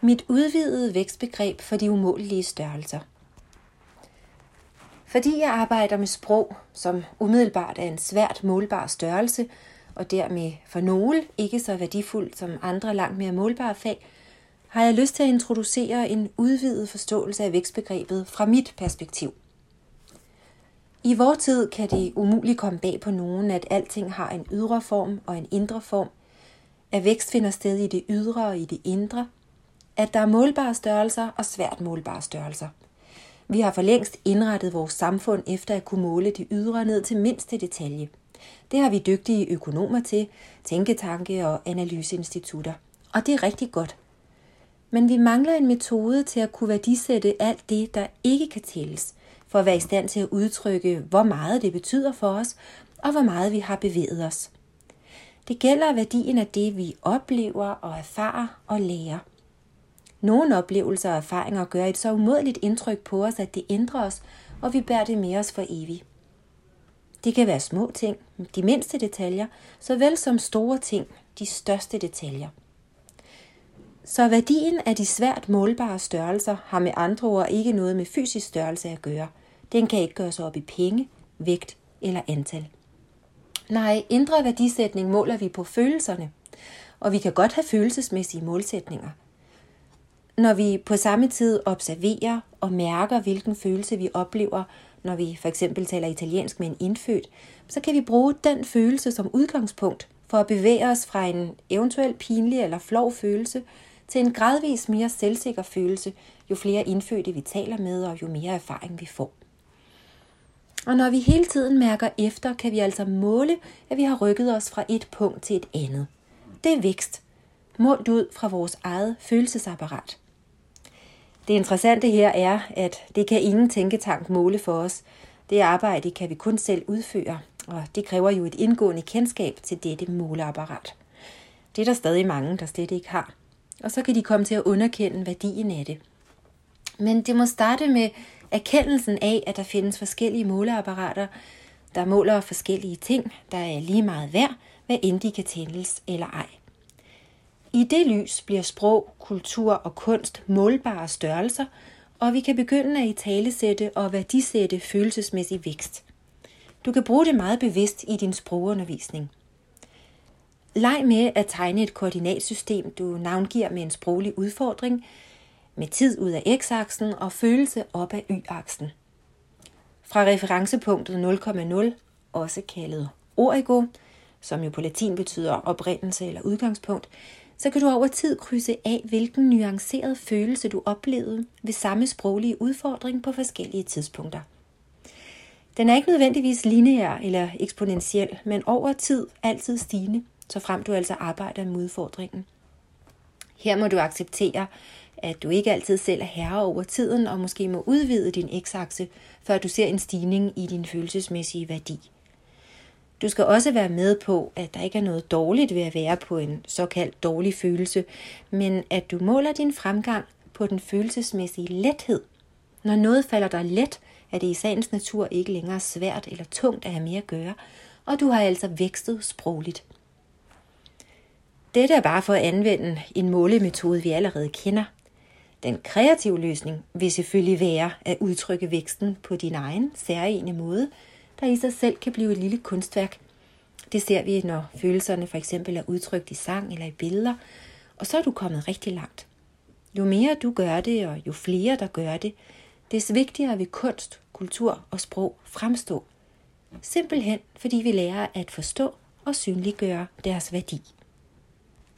Mit udvidede vækstbegreb for de umålelige størrelser. Fordi jeg arbejder med sprog, som umiddelbart er en svært målbar størrelse, og dermed for nogle ikke så værdifuld som andre langt mere målbare fag, har jeg lyst til at introducere en udvidet forståelse af vækstbegrebet fra mit perspektiv. I vores tid kan det umuligt komme bag på nogen, at alting har en ydre form og en indre form, at vækst finder sted i det ydre og i det indre, at der er målbare størrelser og svært målbare størrelser. Vi har for længst indrettet vores samfund efter at kunne måle de ydre ned til mindste detalje. Det har vi dygtige økonomer til, tænketanke og analyseinstitutter. Og det er rigtig godt. Men vi mangler en metode til at kunne værdisætte alt det, der ikke kan tælles, for at være i stand til at udtrykke, hvor meget det betyder for os, og hvor meget vi har bevæget os. Det gælder værdien af det, vi oplever og erfarer og lærer. Nogle oplevelser og erfaringer gør et så umådeligt indtryk på os, at det ændrer os, og vi bærer det med os for evigt. Det kan være små ting, de mindste detaljer, såvel som store ting, de største detaljer. Så værdien af de svært målbare størrelser har med andre ord ikke noget med fysisk størrelse at gøre. Den kan ikke gøres op i penge, vægt eller antal. Nej, indre værdisætning måler vi på følelserne, og vi kan godt have følelsesmæssige målsætninger. Når vi på samme tid observerer og mærker, hvilken følelse vi oplever, når vi for eksempel taler italiensk med en indfødt, så kan vi bruge den følelse som udgangspunkt for at bevæge os fra en eventuel pinlig eller flov følelse til en gradvis mere selvsikker følelse, jo flere indfødte vi taler med, og jo mere erfaring vi får. Og når vi hele tiden mærker efter, kan vi altså måle, at vi har rykket os fra et punkt til et andet. Det er vækst, målt ud fra vores eget følelsesapparat. Det interessante her er, at det kan ingen tænketank måle for os. Det arbejde kan vi kun selv udføre, og det kræver jo et indgående kendskab til dette måleapparat. Det er der stadig mange, der slet ikke har. Og så kan de komme til at underkende værdien af det. Men det må starte med erkendelsen af, at der findes forskellige måleapparater, der måler forskellige ting, der er lige meget værd, hvad end de kan tændes eller ej. I det lys bliver sprog, kultur og kunst målbare størrelser, og vi kan begynde at italesætte og værdisætte følelsesmæssig vækst. Du kan bruge det meget bevidst i din sprogundervisning. Leg med at tegne et koordinatsystem, du navngiver med en sproglig udfordring, med tid ud af x-aksen og følelse op af y-aksen. Fra referencepunktet 0,0, også kaldet origo, som jo på latin betyder oprindelse eller udgangspunkt, så kan du over tid krydse af, hvilken nuanceret følelse du oplevede ved samme sproglige udfordring på forskellige tidspunkter. Den er ikke nødvendigvis lineær eller eksponentiel, men over tid altid stigende, så frem du altså arbejder med udfordringen. Her må du acceptere, at du ikke altid selv er herre over tiden og måske må udvide din x-akse, før du ser en stigning i din følelsesmæssige værdi. Du skal også være med på, at der ikke er noget dårligt ved at være på en såkaldt dårlig følelse, men at du måler din fremgang på den følelsesmæssige lethed. Når noget falder dig let, er det i sagens natur ikke længere svært eller tungt at have mere at gøre, og du har altså vækstet sprogligt. Dette er bare for at anvende en målemetode, vi allerede kender. Den kreative løsning vil selvfølgelig være at udtrykke væksten på din egen særlige måde, der i sig selv kan blive et lille kunstværk. Det ser vi, når følelserne for eksempel er udtrykt i sang eller i billeder, og så er du kommet rigtig langt. Jo mere du gør det, og jo flere der gør det, des vigtigere vil kunst, kultur og sprog fremstå. Simpelthen fordi vi lærer at forstå og synliggøre deres værdi.